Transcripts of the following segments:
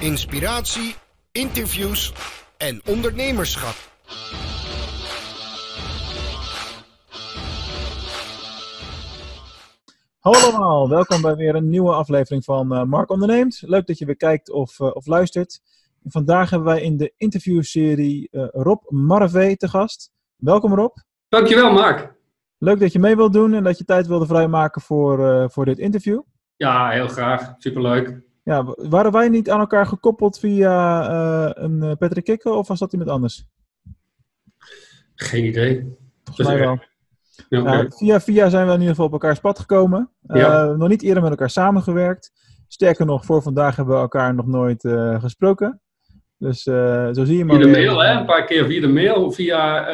inspiratie, interviews en ondernemerschap. Hallo allemaal, welkom bij weer een nieuwe aflevering van uh, Mark Onderneemt. Leuk dat je weer kijkt of, uh, of luistert. En vandaag hebben wij in de interviewserie uh, Rob Marvee te gast. Welkom Rob. Dankjewel Mark. Leuk dat je mee wilt doen en dat je tijd wilde vrijmaken voor, voor dit interview. Ja, heel graag. Superleuk. Ja, waren wij niet aan elkaar gekoppeld via een Patrick Kikker of was dat iemand anders? Geen idee. Volgens mij wel. Ja, okay. via via zijn we in ieder geval op elkaars pad gekomen. Ja. Uh, nog niet eerder met elkaar samengewerkt. Sterker nog, voor vandaag hebben we elkaar nog nooit gesproken. Dus zo zie je maar. Via de mail, hè? Een paar keer via de mail. Via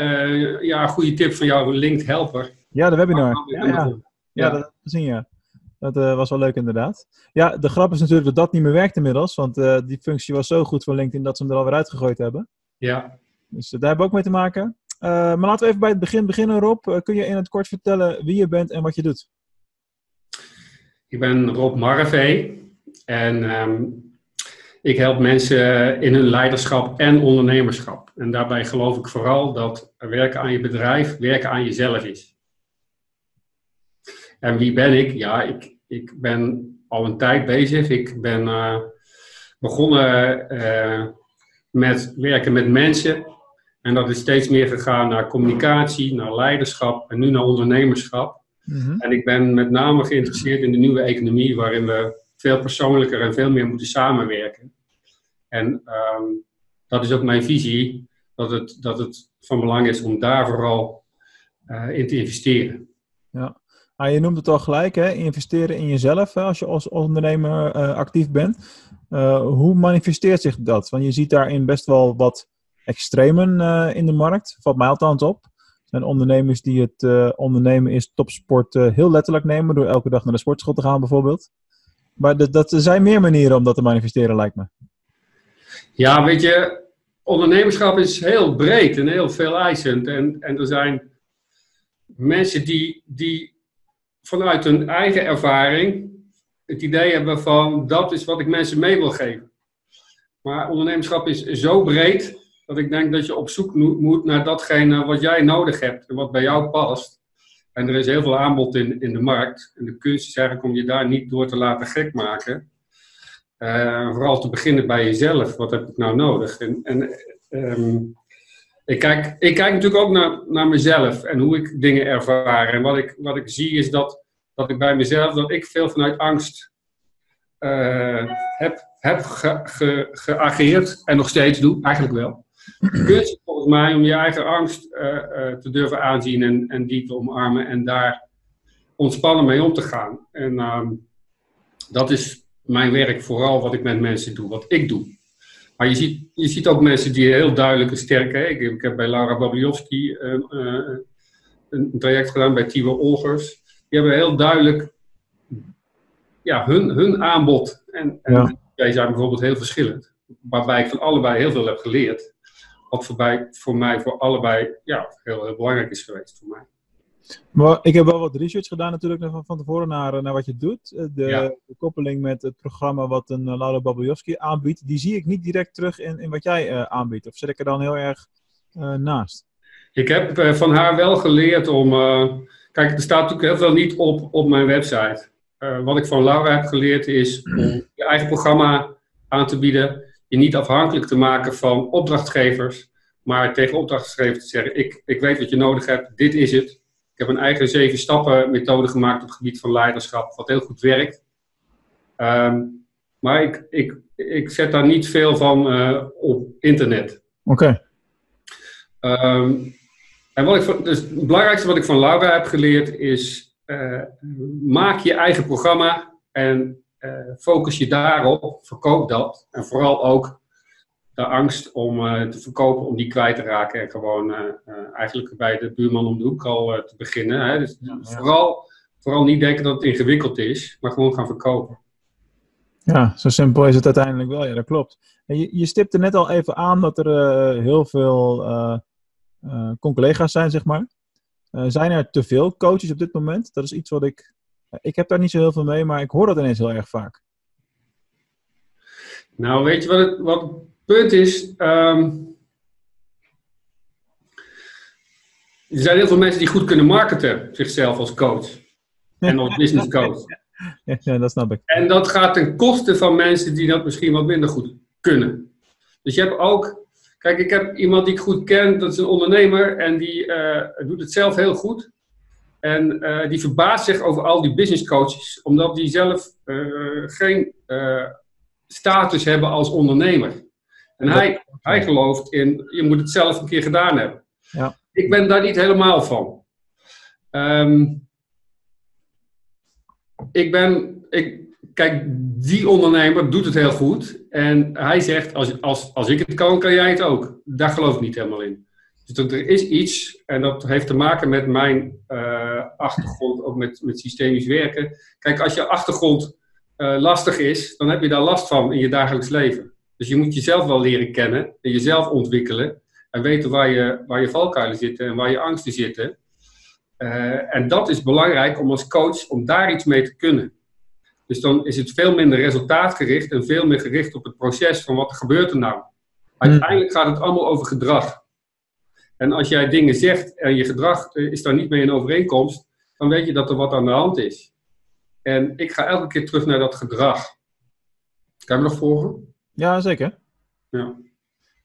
ja, een goede tip van jouw linked helper. Ja, de webinar. Ja, ja. ja. ja dat gezien, ja. Dat was wel leuk inderdaad. Ja, de grap is natuurlijk dat dat niet meer werkt inmiddels. Want die functie was zo goed voor LinkedIn dat ze hem er alweer uitgegooid hebben. Ja. Dus daar hebben we ook mee te maken. Uh, maar laten we even bij het begin beginnen, Rob. Kun je in het kort vertellen wie je bent en wat je doet? Ik ben Rob Marvee en um, ik help mensen in hun leiderschap en ondernemerschap. En daarbij geloof ik vooral dat werken aan je bedrijf, werken aan jezelf is. En wie ben ik? Ja, ik, ik ben al een tijd bezig. Ik ben uh, begonnen met werken met mensen en dat is steeds meer gegaan naar communicatie, naar leiderschap en nu naar ondernemerschap. Mm-hmm. En ik ben met name geïnteresseerd in de nieuwe economie, waarin we veel persoonlijker en veel meer moeten samenwerken. En um, dat is ook mijn visie, dat het, dat het van belang is om daar vooral uh, in te investeren. Ja. Ah, je noemt het al gelijk, hè? investeren in jezelf als je als ondernemer uh, actief bent. Uh, hoe manifesteert zich dat? Want je ziet daarin best wel wat extremen uh, in de markt. Valt mij althans op. Er zijn ondernemers die het ondernemen is topsport heel letterlijk nemen. Door elke dag naar de sportschool te gaan bijvoorbeeld. Maar dat, dat er zijn meer manieren om dat te manifesteren lijkt me. Ja, weet je, ondernemerschap is heel breed en heel veel eisend. En, en er zijn mensen die, die vanuit hun eigen ervaring het idee hebben van dat is wat ik mensen mee wil geven. Maar ondernemerschap is zo breed dat ik denk dat je op zoek moet naar datgene wat jij nodig hebt en wat bij jou past. En er is heel veel aanbod in, in de markt. En de kunst is eigenlijk om je daar niet door te laten gek maken. Uh, vooral te beginnen bij jezelf. Wat heb ik nou nodig? En, en um, ik, kijk, ik kijk natuurlijk ook naar, naar mezelf en hoe ik dingen ervaar. En wat ik, wat ik zie is dat, dat ik bij mezelf, dat ik veel vanuit angst uh, heb, heb ge, ge, geageerd en nog steeds doe, eigenlijk wel. Kunst volgens mij om je eigen angst uh, uh, te durven aanzien en, en die te omarmen en daar ontspannen mee om te gaan. En uh, dat is mijn werk, vooral wat ik met mensen doe, wat ik doe. Maar je ziet, je ziet ook mensen die heel duidelijk en sterk. Hè? Ik, ik, heb bij Laura Babliowski eh, een, een, traject gedaan bij Tibor Olgers. Die hebben heel duidelijk ja, hun, hun aanbod. En, en ja. wij zijn bijvoorbeeld heel verschillend. Waarbij ik van allebei heel veel heb geleerd. Wat voor, voor mij voor allebei ja, heel, heel belangrijk is geweest voor mij. Maar ik heb wel wat research gedaan natuurlijk van, van tevoren naar, naar wat je doet. Eh, de, ja. de koppeling met het programma wat een uh, Laura Babiowski aanbiedt, die zie ik niet direct terug in, in wat jij uh, aanbiedt. Of zit ik er dan heel erg uh, naast? Ik heb van haar wel geleerd om... kijk, er staat natuurlijk heel veel niet op op mijn website. wat ik van Laura heb geleerd is om je eigen programma aan te bieden je niet afhankelijk te maken van opdrachtgevers, maar tegen opdrachtgevers te zeggen: ik, ik weet wat je nodig hebt, dit is het. Ik heb een eigen zeven stappen methode gemaakt op het gebied van leiderschap, wat heel goed werkt. Um, maar ik, ik, ik zet daar niet veel van uh, op internet. Oké. Okay. Um, en wat ik, dus het belangrijkste wat ik van Laura heb geleerd is: uh, maak je eigen programma en uh, focus je daarop, verkoop dat. En vooral ook de angst om uh, te verkopen, om die kwijt te raken. En gewoon uh, eigenlijk bij de buurman om de hoek al te beginnen. Hè. Dus ja, ja. Vooral, vooral niet denken dat het ingewikkeld is, maar gewoon gaan verkopen. Ja, zo simpel is het uiteindelijk wel. Ja, dat klopt. En je, je stipte net al even aan dat er heel veel collega's zijn, zeg maar. zijn er te veel coaches op dit moment? Dat is iets wat ik ik heb daar niet zo heel veel mee, maar ik hoor dat ineens heel erg vaak. Nou, weet je wat het, wat het punt is? Ehm, er zijn heel veel mensen die goed kunnen marketen, zichzelf als coach. En als business coach. Ja, dat snap ik. En dat gaat ten koste van mensen die dat misschien wat minder goed kunnen. Dus je hebt ook, kijk, ik heb iemand die ik goed ken, dat is een ondernemer en die eh, doet het zelf heel goed. En eh, die verbaast zich over al die business coaches, omdat die zelf eh, geen status hebben als ondernemer. En hij, hij gelooft in, je moet het zelf een keer gedaan hebben. Ja. Ik ben daar niet helemaal van. Ehm, ik ben, ik, kijk, die ondernemer doet het heel goed. En hij zegt, als, als, als ik het kan, kan jij het ook. Daar geloof ik niet helemaal in. Dus er is iets, en dat heeft te maken met mijn uh, achtergrond, ook met, met systemisch werken. Kijk, als je achtergrond uh, lastig is, dan heb je daar last van in je dagelijks leven. Dus je moet jezelf wel leren kennen en jezelf ontwikkelen. En weten waar je, waar je valkuilen zitten en waar je angsten zitten. Uh, en dat is belangrijk om als coach, om daar iets mee te kunnen. Dus dan is het veel minder resultaatgericht en veel meer gericht op het proces van wat gebeurt er nou. Uiteindelijk gaat het allemaal over gedrag. En als jij dingen zegt en je gedrag is daar niet mee in overeenkomst, dan weet je dat er wat aan de hand is. En ik ga elke keer terug naar dat gedrag. Kan je me nog volgen? Ja, zeker. Ja.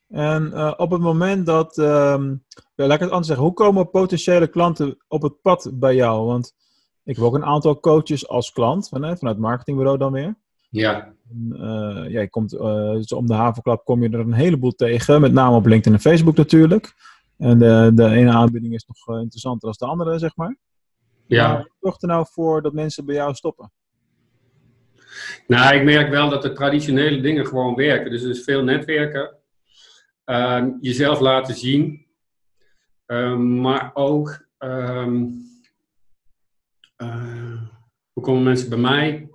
En uh, op het moment dat, um, ja, laat ik het anders zeggen, hoe komen potentiële klanten op het pad bij jou? Want ik heb ook een aantal coaches als klant, vanuit het marketingbureau dan weer. Ja. Uh, ja, je komt, uh, dus om de havenklap kom je er een heleboel tegen, met name op LinkedIn en Facebook natuurlijk. En de, de ene aanbieding is nog interessanter dan de andere, zeg maar. Ja. Wat zorgt er nou voor dat mensen bij jou stoppen? Nou, ik merk wel dat de traditionele dingen gewoon werken. Dus er is veel netwerken. Uh, jezelf laten zien. Uh, maar ook, um, hoe komen mensen bij mij?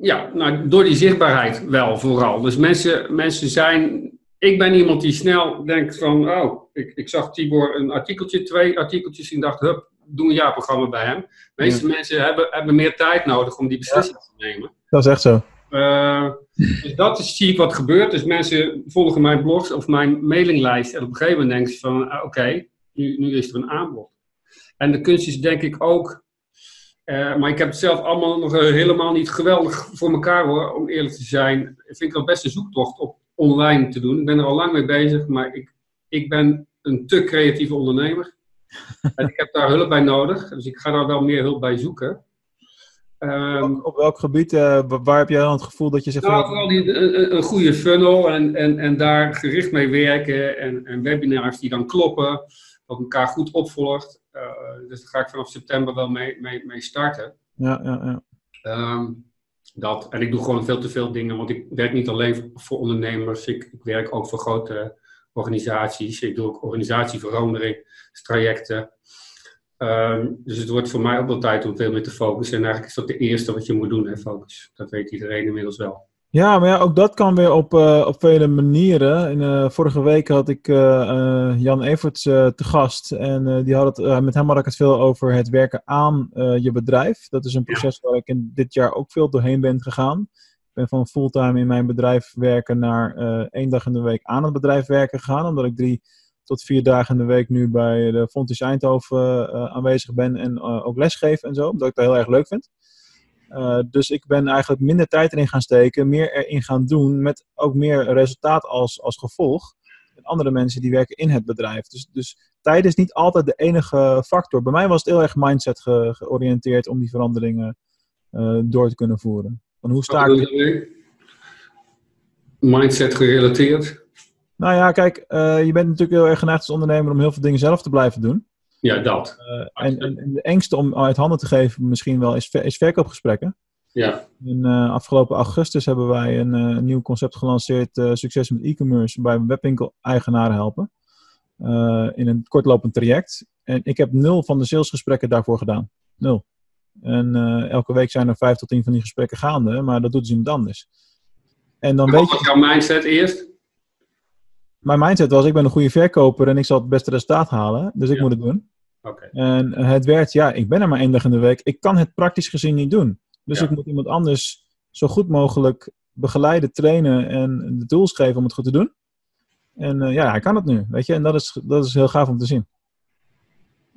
ja, nou, door die zichtbaarheid wel vooral. Dus mensen, mensen zijn. Ik ben iemand die snel denkt van, oh, ik, ik zag Tibor een artikeltje, twee artikeltjes en dacht, hup, doe een jaarprogramma bij hem. De meeste ja. mensen hebben, hebben meer tijd nodig om die beslissing ja. te nemen. Dat is echt zo. Uh, dus dat is zie ik wat gebeurt. Dus mensen volgen mijn blogs of mijn mailinglijst. En op een gegeven moment denken ze van, uh, oké, okay, nu, nu is er een aanbod. En de kunst is denk ik ook, uh, maar ik heb het zelf allemaal nog helemaal niet geweldig voor elkaar hoor, om eerlijk te zijn. Ik vind het best een zoektocht op online te doen. Ik ben er al lang mee bezig, maar ik, ik ben een te creatieve ondernemer. en ik heb daar hulp bij nodig, dus ik ga daar wel meer hulp bij zoeken. Um, op, op, welk gebied, uh, waar heb jij dan het gevoel dat je zegt... Nou, vooral die, een, een, goede funnel en, en, en daar gericht mee werken en, en webinars die dan kloppen, dat elkaar goed opvolgt. Uh, dus daar ga ik vanaf september wel mee, mee, mee starten. Ja, ja, ja. Um, dat, en ik doe gewoon veel te veel dingen, want ik werk niet alleen voor ondernemers, ik, ik werk ook voor grote organisaties. Ik doe ook organisatieveranderingstrajecten. Um, dus het wordt voor mij ook wel tijd om veel meer te focussen. En eigenlijk is dat de eerste wat je moet doen, hè, focus. Dat weet iedereen inmiddels wel. Ja, maar ja, ook dat kan weer op, uh, op vele manieren. In, uh, vorige week had ik uh, Jan Everts te gast. En die had het, met hem had ik het veel over het werken aan je bedrijf. Dat is een proces ja. waar ik in dit jaar ook veel doorheen ben gegaan. Ben van fulltime in mijn bedrijf werken naar één dag in de week aan het bedrijf werken gegaan. Omdat ik drie tot vier dagen in de week nu bij de Fontys Eindhoven uh, aanwezig ben en uh, ook lesgeef en zo, omdat ik dat heel erg leuk vind. Dus ik ben eigenlijk minder tijd erin gaan steken, meer erin gaan doen, met ook meer resultaat als, als gevolg. Met andere mensen die werken in het bedrijf. Dus, dus tijd is niet altijd de enige factor. Bij mij was het heel erg mindset ge, georiënteerd om die veranderingen door te kunnen voeren. Van hoe sta ik... Mindset gerelateerd? Nou ja, kijk, uh, je bent natuurlijk heel erg geneigd als ondernemer om heel veel dingen zelf te blijven doen. Ja, dat. Uh, en, en, de engste om uit handen te geven misschien wel is, is verkoopgesprekken. Ja. In uh, afgelopen augustus hebben wij een, een nieuw concept gelanceerd, Succes met e-commerce, waarbij we webwinkel-eigenaren helpen. in een kortlopend traject. En ik heb nul van de salesgesprekken daarvoor gedaan. Nul. En elke week zijn er vijf tot tien van die gesprekken gaande, maar dat doet dus iemand anders. En dan en weet je... jouw mindset eerst? mijn mindset was, ik ben een goede verkoper en ik zal het beste resultaat halen. Dus ik moet het doen. Okay. En het werd, ja, ik ben er maar één dag in de week. Ik kan het praktisch gezien niet doen. Dus Ja. ik moet iemand anders zo goed mogelijk begeleiden, trainen en de tools geven om het goed te doen. En eh, ja, hij kan het nu, weet je. En dat is, dat is heel gaaf om te zien.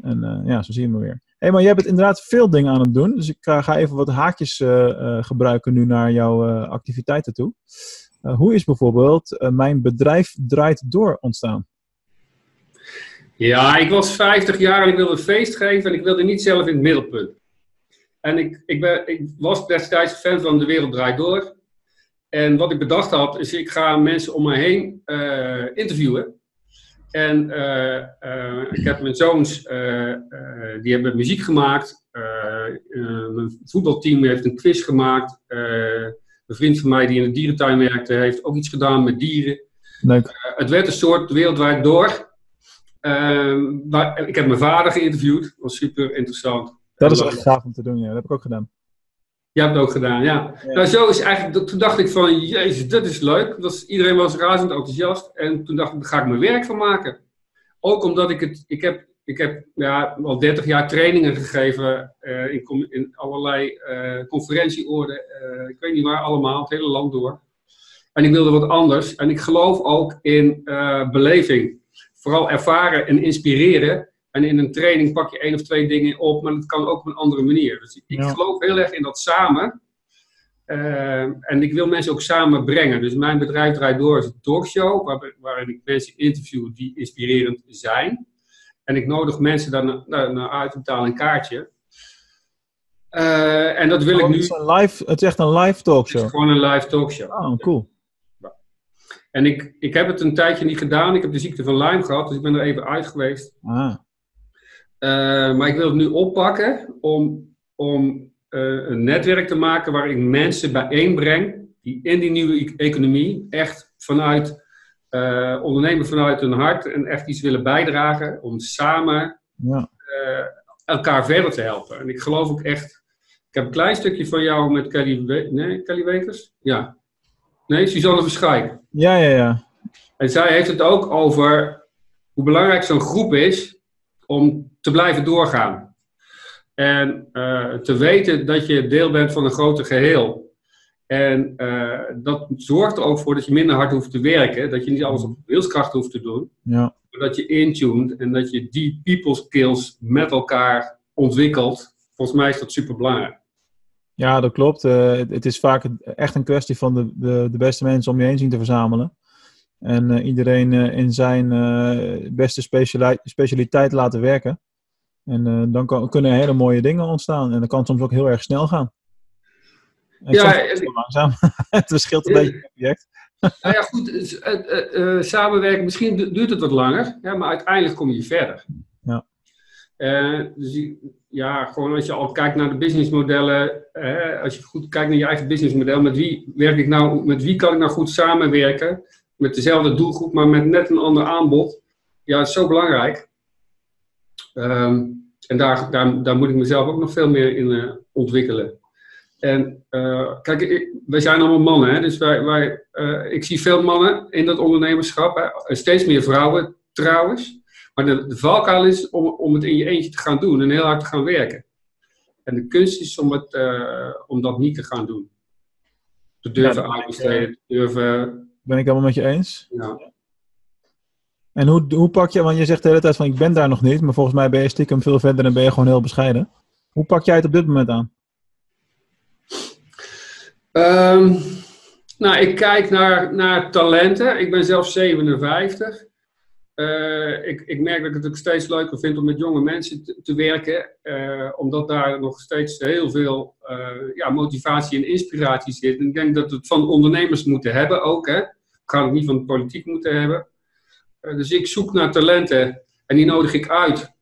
En eh, ja, zo zie je me weer. Hey, maar jij bent inderdaad veel dingen aan het doen. Dus ik ga even wat haakjes uh, gebruiken nu naar jouw activiteiten toe. hoe is bijvoorbeeld Mijn Bedrijf Draait Door ontstaan? Ja, ik was 50 jaar en ik wilde een feest geven en ik wilde niet zelf in het middelpunt. En ik, ik, ben, ik was destijds fan van De Wereld Draait Door. En wat ik bedacht had, is ik ga mensen om me heen uh, interviewen. En uh, uh, ik heb mijn zoons, die hebben muziek gemaakt. mijn voetbalteam heeft een quiz gemaakt. een vriend van mij die in de dierentuin werkte, heeft ook iets gedaan met dieren. Leuk. het werd een soort wereldwijd door. ik heb mijn vader geïnterviewd, dat was super interessant. Dat is echt gaaf om te doen, ja. Dat heb ik ook gedaan. Je hebt het ook gedaan, ja. Nou, zo is eigenlijk, toen dacht ik van, jezus, dat is leuk. Dat iedereen was razend enthousiast. En toen dacht ik, daar ga ik mijn werk van maken. Ook omdat ik het, ik heb, ik heb ja, al 30 jaar trainingen gegeven uh, in, in, allerlei uh, conferentieoorden. Uh, ik weet niet waar allemaal, het hele land door. En ik wilde wat anders. En ik geloof ook in beleving. Vooral ervaren en inspireren. En in een training pak je één of twee dingen op, maar dat kan ook op een andere manier. Dus ik geloof heel erg in dat samen. Uh, en ik wil mensen ook samen brengen. Dus mijn bedrijf draait door als een talkshow, waar, waarin ik mensen interview die inspirerend zijn. En ik nodig mensen daar naar, naar uit te betalen een kaartje. Uh, en dat wil oh, ik nu. Het is, een live, het is echt een live talkshow. Het is gewoon een live talkshow. Oh, cool. En ik, ik heb het een tijdje niet gedaan. Ik heb de ziekte van Lyme gehad, dus ik ben er even uit geweest. Ah. Uh, maar ik wil het nu oppakken om, om uh, een netwerk te maken waar ik mensen bijeenbreng die in die nieuwe e economie echt vanuit uh, ondernemen vanuit hun hart en echt iets willen bijdragen om samen ja. elkaar verder te helpen. En ik geloof ook echt. Ik heb een klein stukje van jou met Kelly, We nee, Kelly Wekers? Ja. Nee, Suzanne Verschijk. Ja, ja, ja. En zij heeft het ook over hoe belangrijk zo'n groep is om te blijven doorgaan. En uh, te weten dat je deel bent van een groter geheel. En uh, dat zorgt er ook voor dat je minder hard hoeft te werken. Dat je niet alles op wilskracht hoeft te doen. Ja. Maar dat je intuned en dat je die people skills met elkaar ontwikkelt. Volgens mij is dat super belangrijk. Ja, dat klopt. Uh, het, het, is vaak echt een kwestie van de, de, de beste mensen om je heen zien te verzamelen. En uh, iedereen uh, in zijn beste specialiteit laten werken. En dan kan, kunnen hele mooie dingen ontstaan. En dat kan soms ook heel erg snel gaan. En ja, langzaam. het verschilt een beetje per project. nou ja, goed. samenwerken, misschien duurt het wat langer. Maar uiteindelijk kom je verder. Ja. dus ja, gewoon als je al kijkt naar de businessmodellen. als je goed kijkt naar je eigen businessmodel. Met wie werk ik nou? Met wie kan ik nou goed samenwerken? met dezelfde doelgroep, maar met net een ander aanbod. Ja, het is zo belangrijk. Um, en daar, daar, daar moet ik mezelf ook nog veel meer in uh, ontwikkelen. En uh, kijk, ik, wij zijn allemaal mannen, hè? dus wij, wij, uh, ik zie veel mannen in dat ondernemerschap. Hè? Steeds meer vrouwen trouwens. Maar de, de valkuil is om, om het in je eentje te gaan doen en heel hard te gaan werken. En de kunst is om, het, om dat niet te gaan doen. Te durven ja, uitbesteden, te durven ben ik helemaal met je eens. Ja. En hoe, hoe pak je, want je zegt de hele tijd van ik ben daar nog niet, maar volgens mij ben je stiekem veel verder en ben je gewoon heel bescheiden. Hoe pak jij het op dit moment aan? Um, nou, ik kijk naar, naar talenten. Ik ben zelf 57. Uh, ik, ik, merk dat ik het ook steeds leuker vind om met jonge mensen te, te werken, uh, omdat daar nog steeds heel veel uh, ja, motivatie en inspiratie zit. En ik denk dat we het van ondernemers moeten hebben ook. Hè ga het niet van de politiek moeten hebben. Uh, dus ik zoek naar talenten en die nodig ik uit.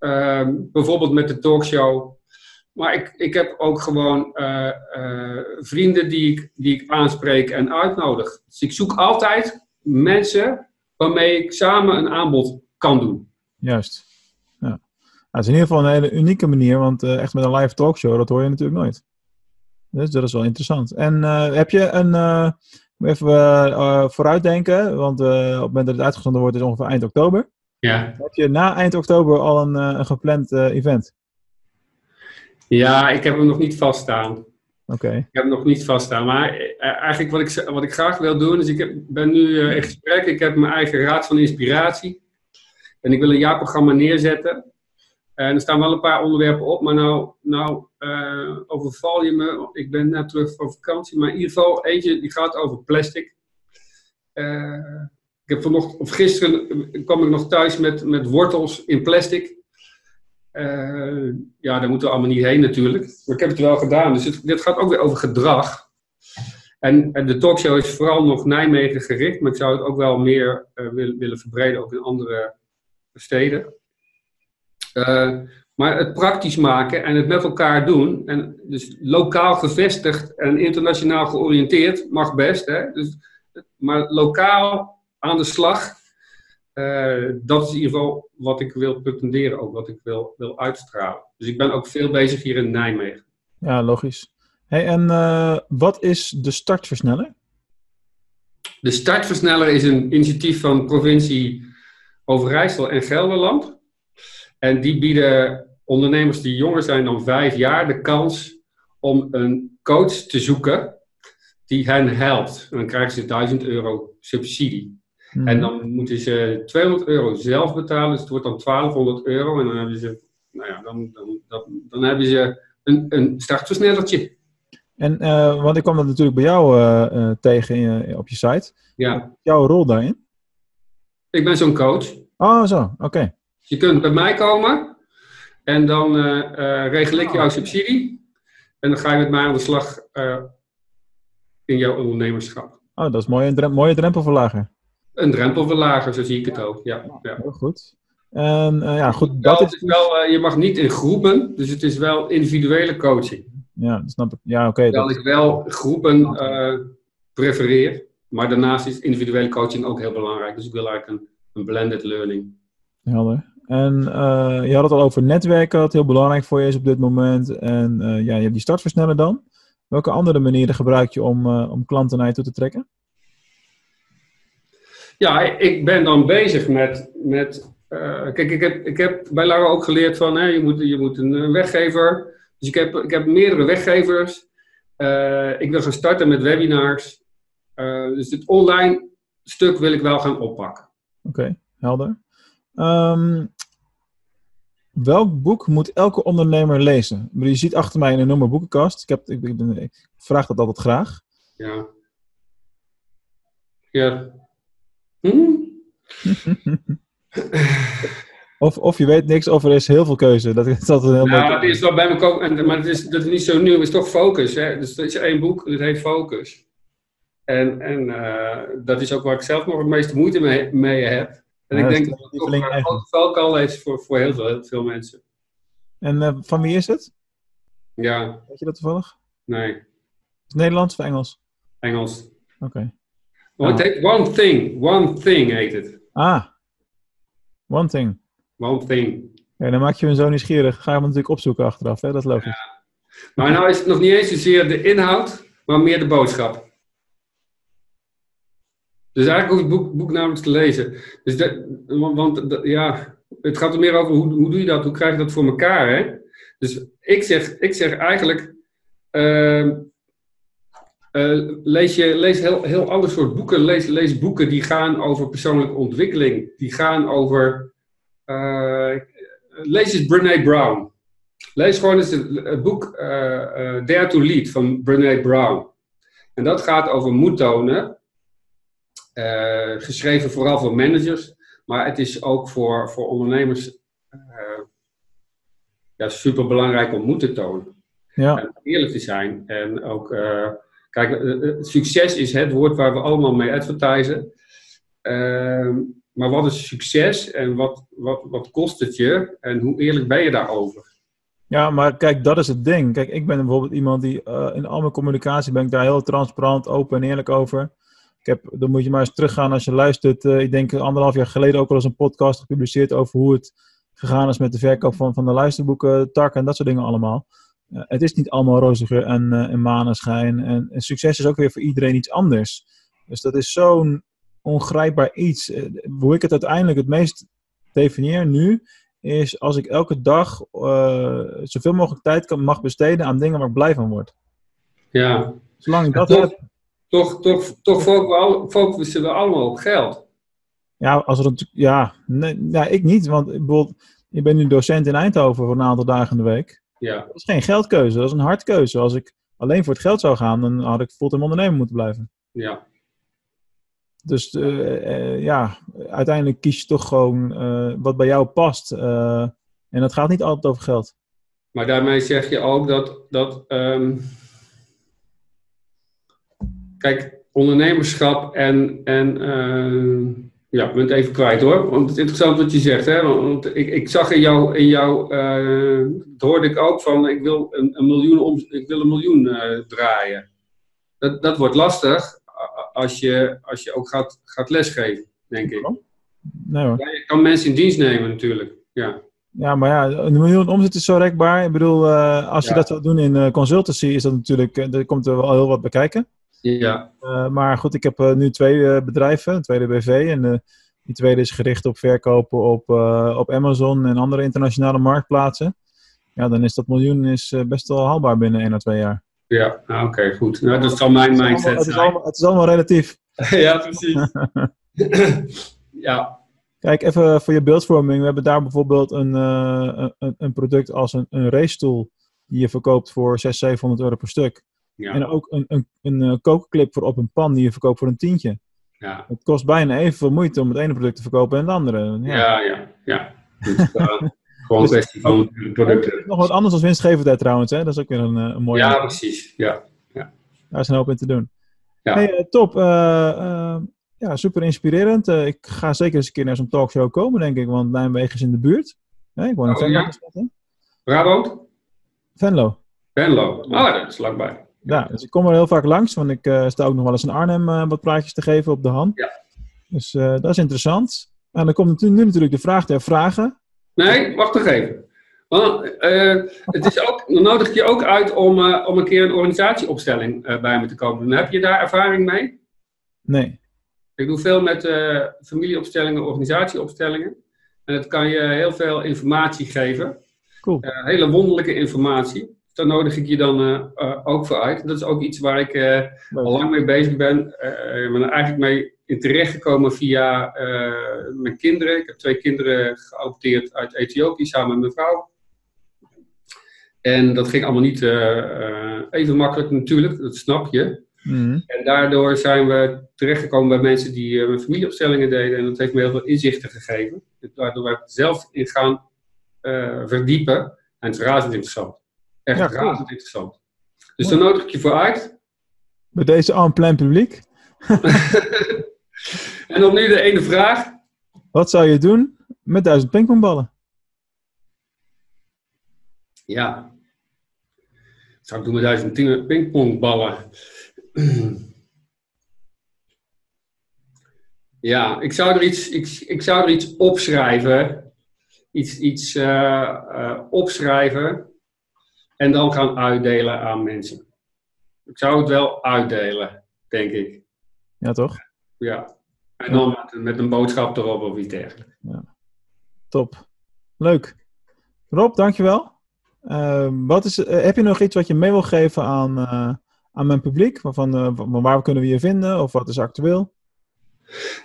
Uh, bijvoorbeeld met de talkshow. Maar ik, ik heb ook gewoon uh, vrienden die ik, die ik aanspreek en uitnodig. Dus ik zoek altijd mensen waarmee ik samen een aanbod kan doen. Juist. Ja. Nou, het is in ieder geval een hele unieke manier, want echt met een live talkshow, dat hoor je natuurlijk nooit. Dus dat is wel interessant. En heb je een, Even uh, vooruitdenken, want uh, op het moment dat het uitgezonden wordt is ongeveer eind oktober. Ja. Heb je na eind oktober al een, een gepland event? Ja, ik heb hem nog niet vaststaan. Oké. Ik heb hem nog niet vaststaan. Maar eh, eigenlijk wat ik, wat ik graag wil doen, is ik heb, ben nu eh, in gesprek. Ik heb mijn eigen raad van inspiratie. En ik wil een jaarprogramma neerzetten. En er staan wel een paar onderwerpen op, maar nou, nou eh, overval. Ik ben net terug van vakantie, maar in ieder geval eentje die gaat over plastic. Eh, ik heb vanochtend, of gisteren kwam ik nog thuis met, met wortels in plastic. Eh, ja, daar moeten we allemaal niet heen natuurlijk. Maar ik heb het wel gedaan. Dus het, dit gaat ook weer over gedrag. En, en de talkshow is vooral nog Nijmegen gericht, maar ik zou het ook wel meer eh, willen, willen verbreden, ook in andere steden. Eh, maar het praktisch maken en het met elkaar doen, en dus lokaal gevestigd en internationaal georiënteerd, mag best. Hè? Dus, maar lokaal aan de slag, eh, dat is in ieder geval wat ik wil pretenderen, ook wat ik wil, wil uitstralen. Dus ik ben ook veel bezig hier in Nijmegen. Ja, logisch. Hey, en eh, wat is de startversneller? De startversneller is een initiatief van provincie Overijssel en Gelderland. En die bieden ondernemers die jonger zijn dan vijf jaar de kans om een coach te zoeken die hen helpt. En dan krijgen ze 1000 euro subsidie. Mhm. En dan moeten ze 200 euro zelf betalen, dus het wordt dan 1200 euro. En dan hebben ze, nou ja, dan, dan, dan, dan hebben ze een, een startversnellertje. En, eh, want ik kwam dat natuurlijk bij jou eh, eh, tegen in op je site. Ja, Jouw rol daarin? ik ben zo'n coach. Oh, zo. Oké. Je kunt bij mij komen en dan eh, eh, regel ik jouw subsidie. En dan ga je met mij aan de slag eh, in jouw ondernemerschap. Oh, dat is mooi. Een drem- mooie drempelverlager. Een drempelverlager, zo zie ik het ook. Ja, ja. Heel goed. En ja, goed. Dat is... wel, je mag niet in groepen, dus het is wel individuele coaching. Ja, dat snap ik. Ja, oké. Terwijl dat- ik wel groepen eh, prefereer. Maar daarnaast is individuele coaching ook heel belangrijk. Dus ik wil eigenlijk een, een blended learning. Helder. En eh, je had het al over netwerken, wat heel belangrijk voor je is op dit moment. En eh, ja, je hebt die startversneller dan. Welke andere manieren gebruik je om, eh, om klanten naar je toe te trekken? Ja, ik ben dan bezig met. met kijk, ik heb, ik heb bij Lara ook geleerd van hè, je, moet, je moet een weggever. Dus ik heb, ik heb meerdere weggevers. Ik wil gaan starten met webinars. Dus het online stuk wil ik wel gaan oppakken. Oké, helder. Ehm, welk boek moet elke ondernemer lezen? Je ziet achter mij een enorme boekenkast. Ik, heb, ik, ik, ben- ik vraag dat altijd graag. Ja. Ja. Hm? Of, of je weet niks, of er is heel veel keuze. Dat is altijd een heel mooi- dat is wel bij me komen, maar het is, dat is niet zo nieuw, het is toch focus. Hè? Dus dat is één boek, dat heet Focus. En, en eh, dat is ook waar ik zelf nog het meeste moeite mee, mee heb. En Ja, ik denk dat het toch een grote valkuil is voor, voor heel, veel, heel veel mensen. En eh, van wie is het? Ja, Weet je dat toevallig? nee, Is het Nederlands of Engels? Engels. Oké. Oh, heet One Thing, One Thing heet het. Ah, one thing. One Thing. Ja, dan maak je me zo nieuwsgierig. Ga je hem natuurlijk opzoeken achteraf, hè? dat is logisch. Maar nou is het nog niet eens zozeer de inhoud, maar meer de boodschap. Dus eigenlijk hoef je het boek, boek namelijk te lezen. Dus de, want ja, het gaat er meer over hoe, hoe doe je dat, hoe krijg je dat voor elkaar. Hè? Dus ik zeg, ik zeg eigenlijk, ehm, eh, lees, je, lees heel, heel ander soort boeken. Lees, lees boeken die gaan over persoonlijke ontwikkeling. Die gaan over, eh, lees eens Brene Brown. Lees gewoon eens het, boek eh, Dare to Lead van Brene Brown. En dat gaat over moed tonen. Eh, geschreven vooral voor managers, maar het is ook voor, voor ondernemers eh ja, super belangrijk om moed te tonen. Ja, En eerlijk te zijn. En ook, eh, kijk, succes is het woord waar we allemaal mee advertisen. Ehm, maar wat is succes en wat, wat, wat kost het je en hoe eerlijk ben je daarover? Ja, maar kijk, dat is het ding. Kijk, ik ben bijvoorbeeld iemand die in al mijn communicatie ben ik daar heel transparant, open en eerlijk over. Ik heb, dan moet je maar eens teruggaan als je luistert. eh, ik denk anderhalf jaar geleden ook al eens een podcast gepubliceerd over hoe het gegaan is met de verkoop van, van de luisterboeken, tak en dat soort dingen allemaal. Eh, het is niet allemaal roze en, eh, en maneschijn. En, en succes is ook weer voor iedereen iets anders. Dus dat is zo'n ongrijpbaar iets. Hoe ik het uiteindelijk het meest definieer nu, is als ik elke dag zoveel mogelijk tijd kan, mag besteden aan dingen waar ik blij van word. Ja. Zolang ik dat heb. Toch, toch, toch focussen we allemaal op geld. Ja, als er een, ja, nee, ja, ik niet. Want bijvoorbeeld, ik ben nu docent in Eindhoven voor een aantal dagen in de week. Ja. Dat is geen geldkeuze, dat is een hardkeuze. Als ik alleen voor het geld zou gaan, dan had ik fulltime ondernemer moeten blijven. Ja. Dus eh, eh, ja, uiteindelijk kies je toch gewoon eh, wat bij jou past. En dat gaat niet altijd over geld. Maar daarmee zeg je ook dat. dat ehm, kijk, ondernemerschap en. en eh, ja, ik ben het even kwijt hoor. Want het is interessant wat je zegt. Hè? Want ik, ik zag in jou. In jou eh, dat hoorde ik ook van. Ik wil een, een miljoen, om, ik wil een miljoen eh, draaien. Dat, dat wordt lastig als je, als je ook gaat, gaat lesgeven, denk ik. Nee hoor. Ja, je kan mensen in dienst nemen natuurlijk. Ja. Ja, maar ja, een miljoen omzet is zo rekbaar. Ik bedoel, als je Ja. dat zou doen in consultancy, is dat natuurlijk, er komt er wel heel wat bij kijken. Ja, Eh, maar goed, ik heb eh, nu twee eh, bedrijven, een tweede BV. En die tweede is gericht op verkopen op, op Amazon en andere internationale marktplaatsen. Ja, dan is dat miljoen is, best wel haalbaar binnen één à twee jaar. ja. Nou, oké, goed. Nou, dat mijn is allemaal- mindset het, is allemaal, het is allemaal relatief. ja, precies. ja, Kijk, even voor je beeldvorming. We hebben daar bijvoorbeeld een, een, een product als een, een racestoel. Die je verkoopt voor 600, 700 euro per stuk. Ja, En ook een, een, een eh, kookclip voor op een pan die je verkoopt voor een tientje. ja, Het kost bijna evenveel moeite om het ene product te verkopen en het andere. Ja. ja, ja. ja. Dus, eh, gewoon een Dus- kwestie van producten. Nog wat anders dan winstgevendheid trouwens. Hè? Dat is ook weer een, eh, een mooie. Ja, precies. Ja, Daar is een hoop in te doen. Ja. Hey, eh, top. Eh, eh, ja, super inspirerend. Eh, ik ga zeker eens een keer naar zo'n talkshow komen, denk ik. Want Nijmegen is in de buurt. Hè, ik woon in Oh, Venlo. ja? Brabant? Venlo. Venlo. Oh, dat is vlakbij. Ja, dus ik kom er heel vaak langs, want ik eh, sta ook nog wel eens in Arnhem eh, wat praatjes te geven op de hand. Ja. Dus eh, dat is interessant. En dan komt nu natuurlijk de vraag der vragen. Nee, wacht nog even. Want, het is ook, dan nodig ik je ook uit om, om een keer een organisatieopstelling bij me te komen doen. Heb je daar ervaring mee? Nee. Ik doe veel met familieopstellingen, organisatieopstellingen. En het kan je heel veel informatie geven. Cool. Hele wonderlijke informatie. Daar nodig ik je dan eh, eh, ook voor uit. Dat is ook iets waar ik eh, al lang mee bezig ben. Ik ben er eigenlijk mee in terechtgekomen via eh, mijn kinderen. Ik heb twee kinderen geadopteerd uit Ethiopië samen met mijn vrouw. En dat ging allemaal niet even makkelijk natuurlijk, dat snap je. Mhm. En daardoor zijn we terechtgekomen bij mensen die familieopstellingen deden. En dat heeft me heel veel inzichten gegeven. Daardoor ben ik zelf in gaan verdiepen. En het is razend interessant. Echt Ja, cool. razend interessant. Dus daar nodig ik je voor uit. Bij deze en plein publiek. en dan nu de ene vraag. Wat zou je doen met duizend pingpongballen? Ja. Wat zou ik doen met duizend pingpongballen? Ja, ik zou er iets, ik, ik zou er iets opschrijven. Iets, iets eh, eh, opschrijven. En dan gaan uitdelen aan mensen. Ik zou het wel uitdelen, denk ik. Ja, toch? Ja. En dan met, met een boodschap erop of iets dergelijks. Top. Leuk. Rob, dankjewel. Uh, wat is, uh, heb je nog iets wat je mee wil geven aan, uh, aan mijn publiek? Van, uh, van waar kunnen we je vinden? Of wat is actueel?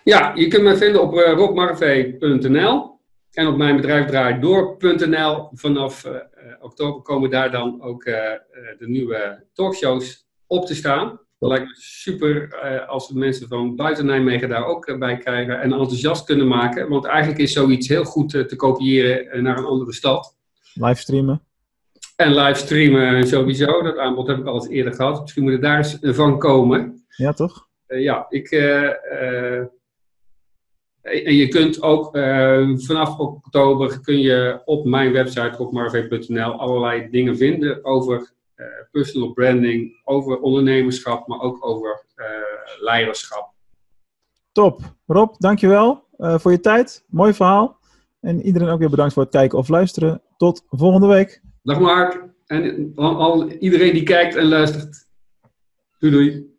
Ja, je kunt mij vinden op robmarvee.nl en op mijn bedrijf draaidoor.nl. Vanaf uh, oktober komen daar dan ook uh, de nieuwe talkshows op te staan. Dat lijkt me super uh, als we mensen van buiten Nijmegen daar ook bij krijgen en enthousiast kunnen maken. Want eigenlijk is zoiets heel goed te kopiëren naar een andere stad. Livestreamen. En livestreamen sowieso. Dat aanbod heb ik al eens eerder gehad. Misschien moet het daar eens van komen. Ja, toch? Ja, ik. Uh, en je kunt ook vanaf oktober kun je op mijn website opmarv.nl allerlei dingen vinden over uh, personal branding, over ondernemerschap, maar ook over uh, leiderschap. Top. Rob, dankjewel voor je tijd. Mooi verhaal. En iedereen ook weer bedankt voor het kijken of luisteren. Tot volgende week. Dag Mark. En al iedereen die kijkt en luistert. Doei doei.